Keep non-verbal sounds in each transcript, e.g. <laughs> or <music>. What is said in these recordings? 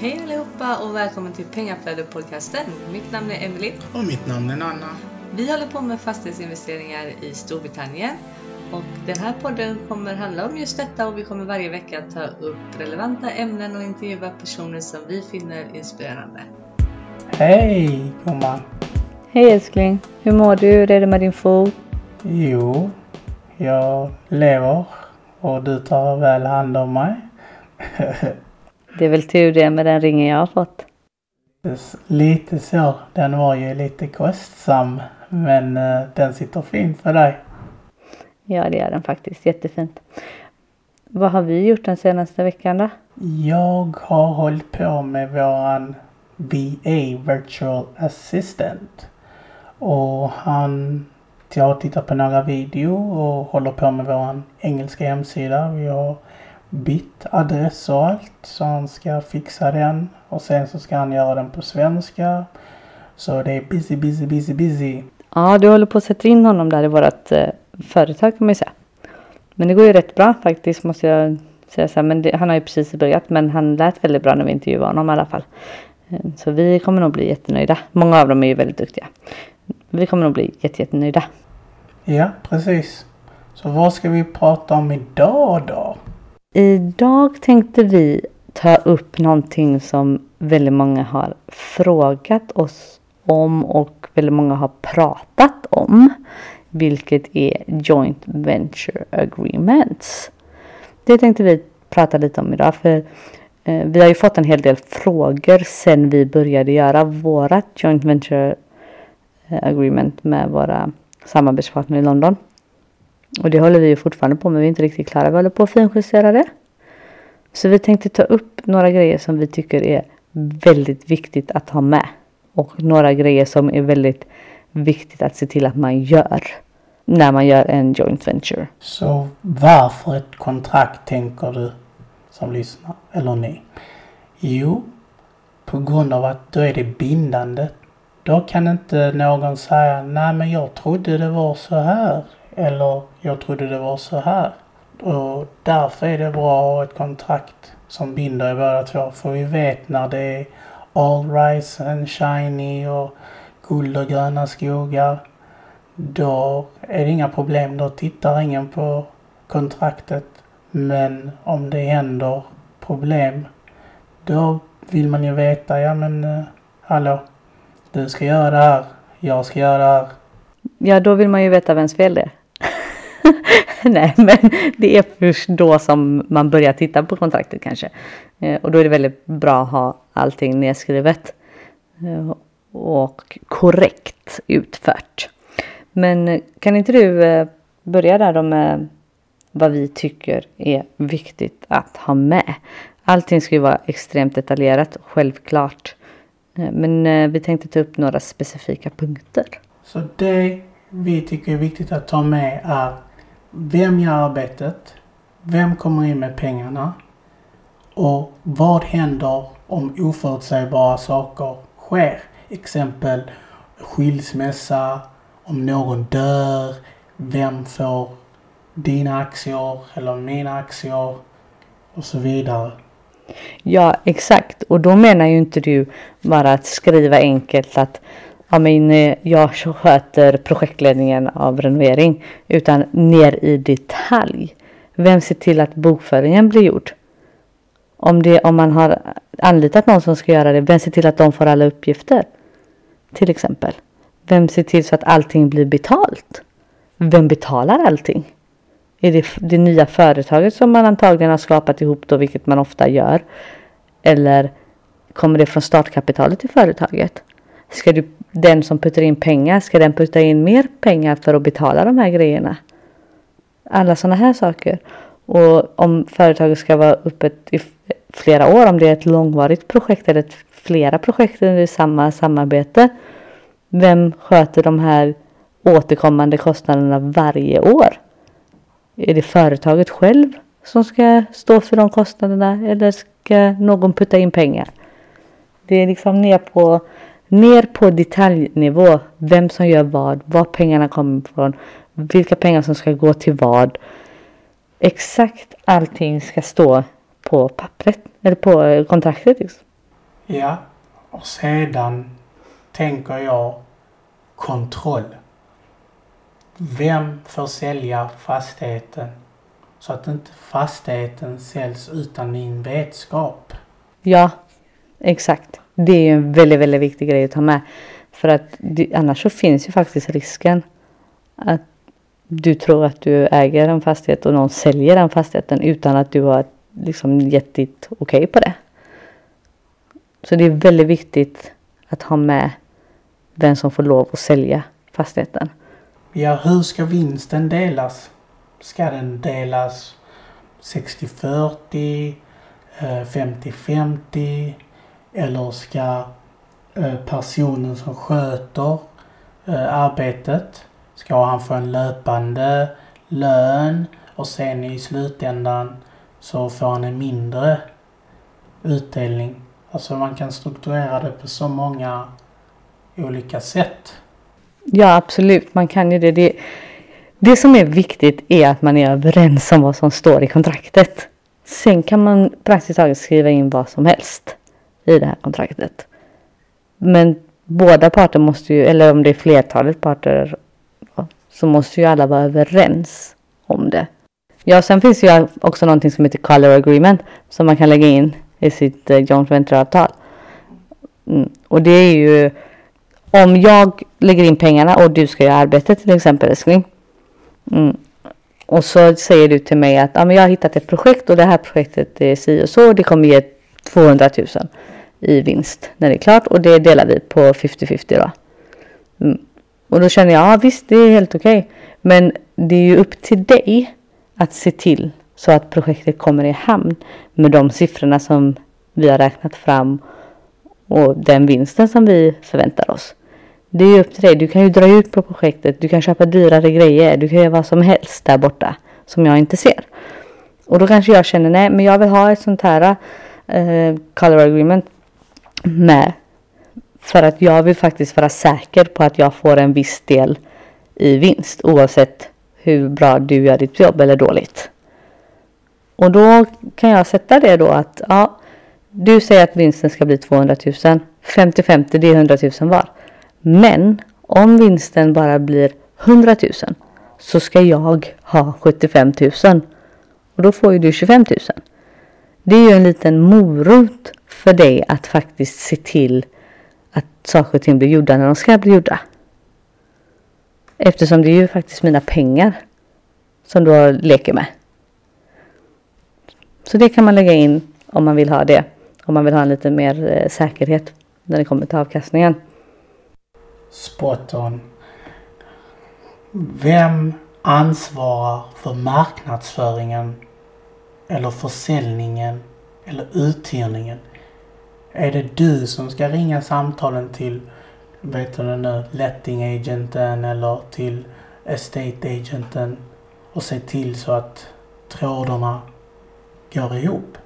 Hej allihopa och välkommen till Pengaflödet-podcasten. Mitt namn är Emily. Och mitt namn är Nanna. Vi håller på med fastighetsinvesteringar i Storbritannien. Och den här podden kommer handla om just detta och vi kommer varje vecka ta upp relevanta ämnen och intervjua personer som vi finner inspirerande. Hej gumman. Hej älskling. Hur mår du? Hur är det med din fot? Jo, jag lever och du tar väl hand om mig. <laughs> Det är väl tur det med den ringen jag har fått. Lite så. Den var ju lite kostsam men eh, den sitter fint för dig. Ja, det gör den faktiskt. Jättefint. Vad har vi gjort den senaste veckan då? Jag har hållit på med våran VA Virtual Assistant. Och han, jag har tittat på några video och håller på med våran engelska hemsida. Vi har bytt adress och allt. Så han ska fixa den. Och sen så ska han göra den på svenska. Så det är busy, busy, busy, busy. Ja, du håller på att sätta in honom där i vårt eh, företag kan man ju säga. Men det går ju rätt bra faktiskt måste jag säga så här. Men det, han har ju precis börjat men han lät väldigt bra när vi intervjuade honom i alla fall. Eh, så vi kommer nog bli jättenöjda. Många av dem är ju väldigt duktiga. Vi kommer nog bli jättenöjda. Ja, precis. Så vad ska vi prata om idag då? Idag tänkte vi ta upp någonting som väldigt många har frågat oss om och väldigt många har pratat om. Vilket är Joint Venture Agreements. Det tänkte vi prata lite om idag för eh, vi har ju fått en hel del frågor sen vi började göra vårat Joint Venture eh, Agreement med våra samarbetspartner i London. Och det håller vi ju fortfarande på med. Vi är inte riktigt klara. Vi håller på att finjustera det. Så vi tänkte ta upp några grejer som vi tycker är väldigt viktigt att ha med. Och några grejer som är väldigt viktigt att se till att man gör. När man gör en joint venture. Så varför ett kontrakt tänker du som lyssnar? Eller ni? Jo, på grund av att då är det bindande. Då kan inte någon säga nej men jag trodde det var så här. Eller jag trodde det var så här. Och därför är det bra att ha ett kontrakt som binder er båda två. För vi vet när det är all rise and shiny och guld och gröna skogar. Då är det inga problem. Då tittar ingen på kontraktet. Men om det händer problem. Då vill man ju veta, ja men eh, hallå. Du ska göra det här. Jag ska göra det här. Ja, då vill man ju veta vems fel det är. <laughs> Nej, men det är först då som man börjar titta på kontraktet kanske. Eh, och då är det väldigt bra att ha allting nedskrivet. Eh, och korrekt utfört. Men eh, kan inte du börja där då med vad vi tycker är viktigt att ha med? Allting ska ju vara extremt detaljerat, självklart. Men vi tänkte ta upp några specifika punkter. Så det vi tycker är viktigt att ta med är vem gör arbetet? Vem kommer in med pengarna? Och vad händer om oförutsägbara saker sker? Exempel skilsmässa, om någon dör, vem får dina aktier eller mina aktier och så vidare. Ja, exakt. Och då menar ju inte du bara att skriva enkelt att ja, men, eh, jag sköter projektledningen av renovering. Utan ner i detalj. Vem ser till att bokföringen blir gjord? Om, det, om man har anlitat någon som ska göra det, vem ser till att de får alla uppgifter? Till exempel. Vem ser till så att allting blir betalt? Vem betalar allting? Är det det nya företaget som man antagligen har skapat ihop då, vilket man ofta gör? Eller kommer det från startkapitalet i företaget? Ska du, den som puttar in pengar, ska den putta in mer pengar för att betala de här grejerna? Alla sådana här saker. Och om företaget ska vara öppet i flera år, om det är ett långvarigt projekt eller ett, flera projekt under samma samarbete. Vem sköter de här återkommande kostnaderna varje år? Är det företaget själv som ska stå för de kostnaderna eller ska någon putta in pengar? Det är liksom ner på ner på detaljnivå. Vem som gör vad, var pengarna kommer ifrån, vilka pengar som ska gå till vad. Exakt allting ska stå på pappret eller på kontraktet. Liksom. Ja, och sedan tänker jag kontroll. Vem får sälja fastigheten så att inte fastigheten säljs utan min vetskap? Ja, exakt. Det är ju en väldigt, väldigt viktig grej att ta med. För att det, annars så finns ju faktiskt risken att du tror att du äger en fastighet och någon säljer den fastigheten utan att du har liksom gett ditt okej okay på det. Så det är väldigt viktigt att ha med vem som får lov att sälja fastigheten. Ja, hur ska vinsten delas? Ska den delas 60-40, 50-50 eller ska eh, personen som sköter eh, arbetet, ska han få en löpande lön och sen i slutändan så får han en mindre utdelning. Alltså man kan strukturera det på så många olika sätt. Ja absolut, man kan ju det. det. Det som är viktigt är att man är överens om vad som står i kontraktet. Sen kan man praktiskt taget skriva in vad som helst i det här kontraktet. Men båda parter måste ju, eller om det är flertalet parter, så måste ju alla vara överens om det. Ja, sen finns ju också någonting som heter color agreement som man kan lägga in i sitt eh, joint venture-avtal. Mm. Och det är ju om jag lägger in pengarna och du ska göra arbetet till exempel älskling. Mm. Och så säger du till mig att ah, men jag har hittat ett projekt och det här projektet är si och så. Det kommer ge 200 000 i vinst när det är klart och det delar vi på 50-50 då. Mm. Och då känner jag, ja visst det är helt okej. Okay. Men det är ju upp till dig att se till så att projektet kommer i hamn med de siffrorna som vi har räknat fram och den vinsten som vi förväntar oss. Det är ju upp till dig. Du kan ju dra ut på projektet. Du kan köpa dyrare grejer. Du kan göra vad som helst där borta som jag inte ser. Och då kanske jag känner nej, men jag vill ha ett sånt här uh, color agreement med. För att jag vill faktiskt vara säker på att jag får en viss del i vinst oavsett hur bra du gör ditt jobb eller dåligt. Och då kan jag sätta det då att ja, du säger att vinsten ska bli 200 000. 50-50 det är 100 000 var. Men om vinsten bara blir 100 000 så ska jag ha 75 000 och då får ju du 25 000. Det är ju en liten morot för dig att faktiskt se till att saker och ting blir gjorda när de ska bli gjorda. Eftersom det är ju faktiskt mina pengar som du leker med. Så det kan man lägga in om man vill ha det. Om man vill ha en lite mer eh, säkerhet när det kommer till avkastningen. Spot on. Vem ansvarar för marknadsföringen eller försäljningen eller uthyrningen? Är det du som ska ringa samtalen till, vet du nu, letting agenten eller till estate agenten och se till så att trådarna går ihop?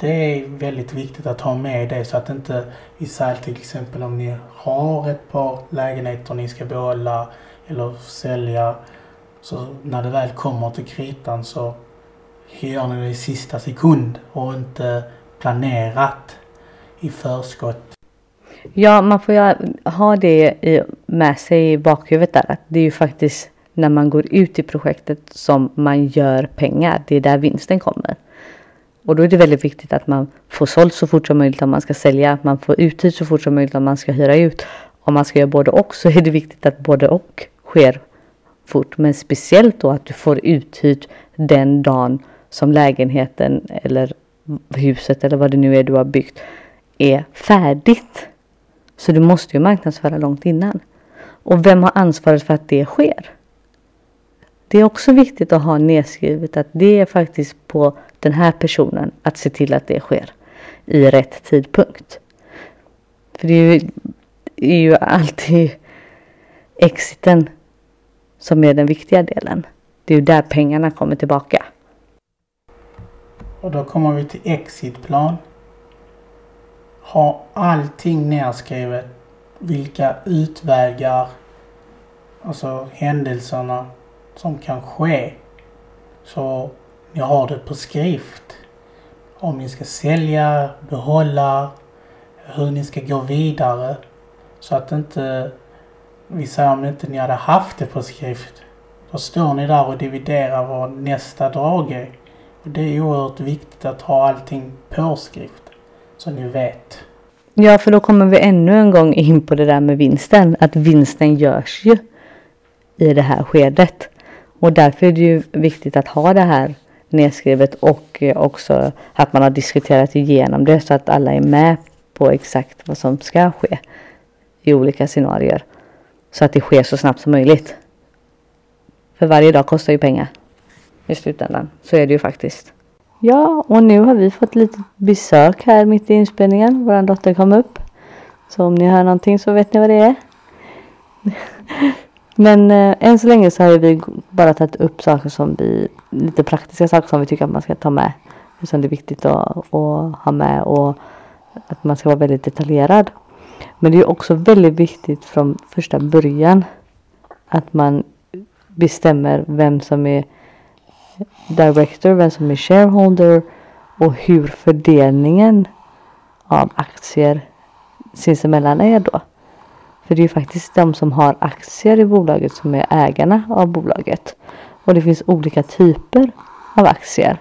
Det är väldigt viktigt att ha med det så att inte vi säger till exempel om ni har ett par lägenheter ni ska behålla eller sälja. Så när det väl kommer till kritan så gör ni det i sista sekund och inte planerat i förskott. Ja, man får ju ha det med sig i bakhuvudet där att det är ju faktiskt när man går ut i projektet som man gör pengar. Det är där vinsten kommer. Och då är det väldigt viktigt att man får sålt så fort som möjligt om man ska sälja. Att man får uthyrt så fort som möjligt om man ska hyra ut. Om man ska göra både och så är det viktigt att både och sker fort. Men speciellt då att du får uthyrt den dagen som lägenheten eller huset eller vad det nu är du har byggt är färdigt. Så du måste ju marknadsföra långt innan. Och vem har ansvaret för att det sker? Det är också viktigt att ha nedskrivet att det är faktiskt på den här personen att se till att det sker i rätt tidpunkt. För det är ju, är ju alltid exiten som är den viktiga delen. Det är ju där pengarna kommer tillbaka. Och då kommer vi till exitplan. Ha allting nedskrivet. Vilka utvägar, alltså händelserna som kan ske. Så ni har det på skrift. Om ni ska sälja, behålla hur ni ska gå vidare. Så att inte, vi säger om inte ni hade haft det på skrift. Då står ni där och dividerar vad nästa drag är. Och det är oerhört viktigt att ha allting på skrift. Så ni vet. Ja, för då kommer vi ännu en gång in på det där med vinsten. Att vinsten görs ju i det här skedet. Och därför är det ju viktigt att ha det här nedskrivet och eh, också att man har diskuterat igenom det så att alla är med på exakt vad som ska ske i olika scenarier. Så att det sker så snabbt som möjligt. För varje dag kostar ju pengar i slutändan. Så är det ju faktiskt. Ja, och nu har vi fått lite besök här mitt i inspelningen. Vår dotter kom upp. Så om ni hör någonting så vet ni vad det är. <laughs> Men eh, än så länge så har vi bara tagit upp saker som vi, lite praktiska saker som vi tycker att man ska ta med. Som det är viktigt att, att ha med och att man ska vara väldigt detaljerad. Men det är också väldigt viktigt från första början att man bestämmer vem som är director, vem som är shareholder och hur fördelningen av aktier sinsemellan är då. För det är ju faktiskt de som har aktier i bolaget som är ägarna av bolaget. Och det finns olika typer av aktier.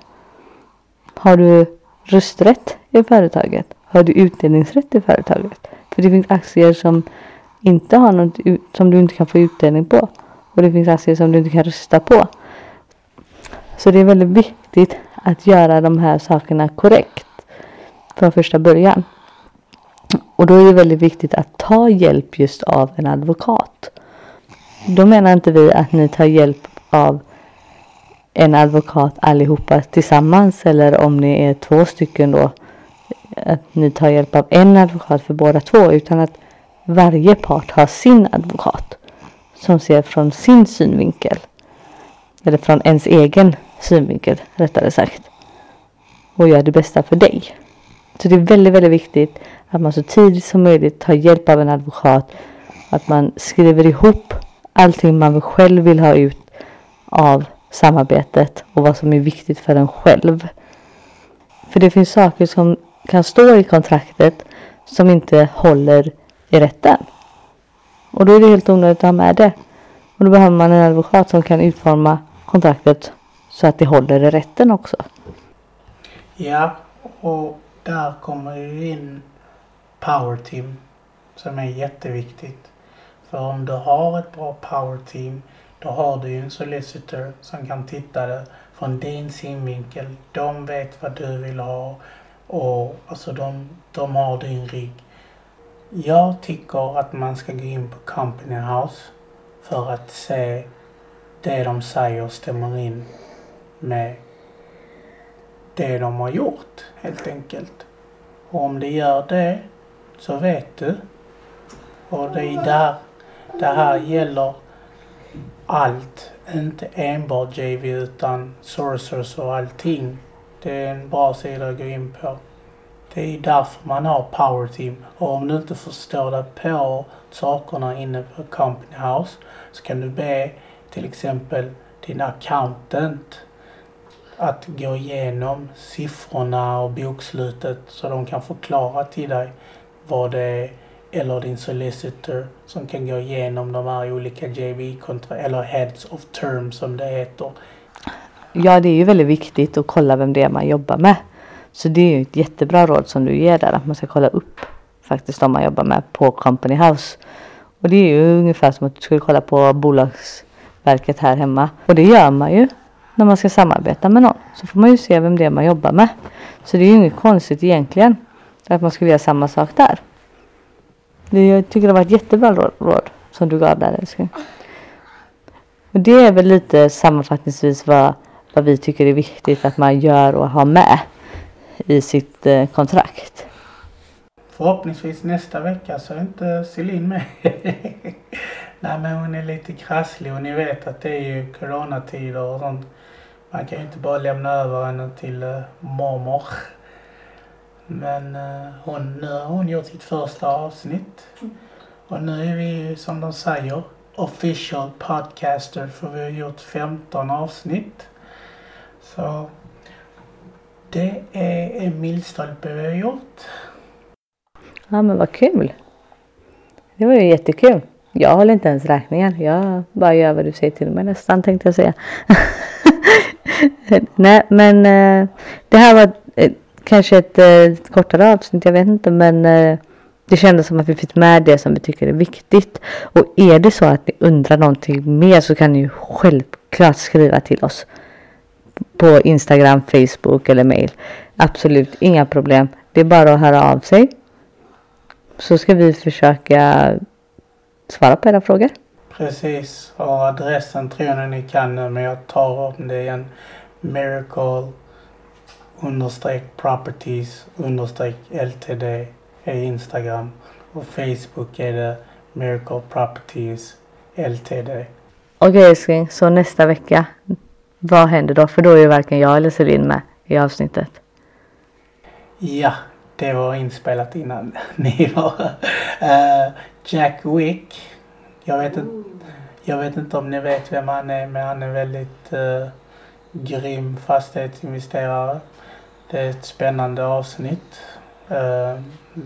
Har du rösträtt i företaget? Har du utdelningsrätt i företaget? För det finns aktier som inte har något, som du inte kan få utdelning på. Och det finns aktier som du inte kan rösta på. Så det är väldigt viktigt att göra de här sakerna korrekt från första början. Och då är det väldigt viktigt att ta hjälp just av en advokat. Då menar inte vi att ni tar hjälp av en advokat allihopa tillsammans eller om ni är två stycken då att ni tar hjälp av en advokat för båda två utan att varje part har sin advokat som ser från sin synvinkel eller från ens egen synvinkel rättare sagt och gör det bästa för dig. Så det är väldigt, väldigt viktigt att man så tidigt som möjligt tar hjälp av en advokat. Att man skriver ihop allting man själv vill ha ut av samarbetet och vad som är viktigt för en själv. För det finns saker som kan stå i kontraktet som inte håller i rätten. Och då är det helt onödigt att ha med det. Och då behöver man en advokat som kan utforma kontraktet så att det håller i rätten också. Ja, och där kommer ju in power team som är jätteviktigt. För om du har ett bra power team då har du ju en solicitor som kan titta det från din synvinkel. De vet vad du vill ha och alltså de, de har din rigg. Jag tycker att man ska gå in på Company House för att se det de säger stämmer in med det de har gjort helt enkelt. Och om det gör det så vet du. Och det är där det här gäller allt. Inte enbart JV utan sourcers och allting. Det är en bra sida att gå in på. Det är därför man har power team. Och om du inte förstår dig på sakerna inne på Company House så kan du be till exempel din accountant att gå igenom siffrorna och bokslutet så de kan förklara till dig vad det är eller din solicitor som kan gå igenom de här olika JV eller heads of terms som det heter. Ja, det är ju väldigt viktigt att kolla vem det är man jobbar med. Så det är ju ett jättebra råd som du ger där att man ska kolla upp faktiskt de man jobbar med på Company House. Och det är ju ungefär som att du skulle kolla på bolags Bolagsverket här hemma. Och det gör man ju när man ska samarbeta med någon. Så får man ju se vem det är man jobbar med. Så det är ju inget konstigt egentligen. Att man skulle göra samma sak där. Det, jag tycker det var ett jättebra råd, råd som du gav där älskling. Och det är väl lite sammanfattningsvis vad, vad vi tycker är viktigt att man gör och har med i sitt eh, kontrakt. Förhoppningsvis nästa vecka så är inte Celine med. <laughs> Nej men hon är lite krasslig och ni vet att det är ju coronatider och sånt. Man kan ju inte bara lämna över henne till uh, mormor. Men uh, hon, nu har hon gjort sitt första avsnitt. Och nu är vi ju som de säger official podcaster för vi har gjort 15 avsnitt. Så det är en milstolpe vi har gjort. Ja men vad kul. Det var ju jättekul. Jag håller inte ens räkningen. Jag bara gör vad du säger till mig nästan tänkte jag säga. <laughs> Nej men eh, det här var eh, kanske ett eh, kortare avsnitt. Jag vet inte men det kändes som att vi fick med det som vi tycker är viktigt. Och är det så att ni undrar någonting mer så kan ni ju självklart skriva till oss. På Instagram, Facebook eller mail. Absolut inga problem. Det är bara att höra av sig. Så ska vi försöka svara på era frågor. Precis. Och adressen tror jag ni kan nu men jag tar om det igen. Miracle understreck properties understreck LTD är Instagram. Och Facebook är det Miracle Properties LTD. Okej älskling, så nästa vecka. Vad händer då? För då är ju varken jag eller Celine med i avsnittet. Ja, det var inspelat innan <laughs> ni var. Uh, Jack Wick. Jag vet, inte, jag vet inte om ni vet vem han är men han är väldigt uh, grym fastighetsinvesterare. Det är ett spännande avsnitt. Uh,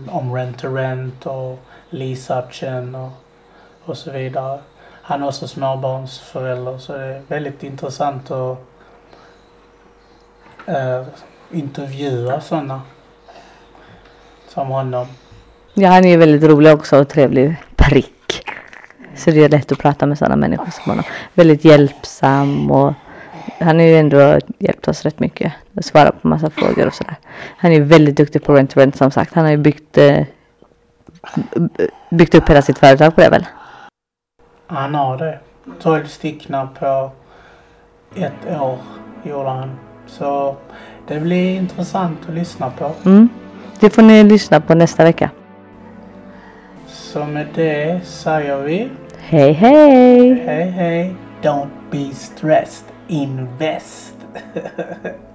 om rent to rent och lease-option och, och så vidare. Han är också småbarnsförälder så det är väldigt intressant att uh, intervjua sådana som honom. Ja, han är ju väldigt rolig också och trevlig prick. Så det är lätt att prata med sådana människor som honom. Väldigt hjälpsam och han har ju ändå hjälpt oss rätt mycket. Och svarat på massa frågor och sådär. Han är väldigt duktig på rent rent som sagt. Han har ju byggt, eh, byggt upp hela sitt företag på det väl? Han har det. 12 stycken på ett år gjorde han. Så det blir intressant att lyssna på. Mm. Det får ni lyssna på nästa vecka. Så med det säger vi Hej hej! hej hej. Don't be stressed. Invest. <laughs>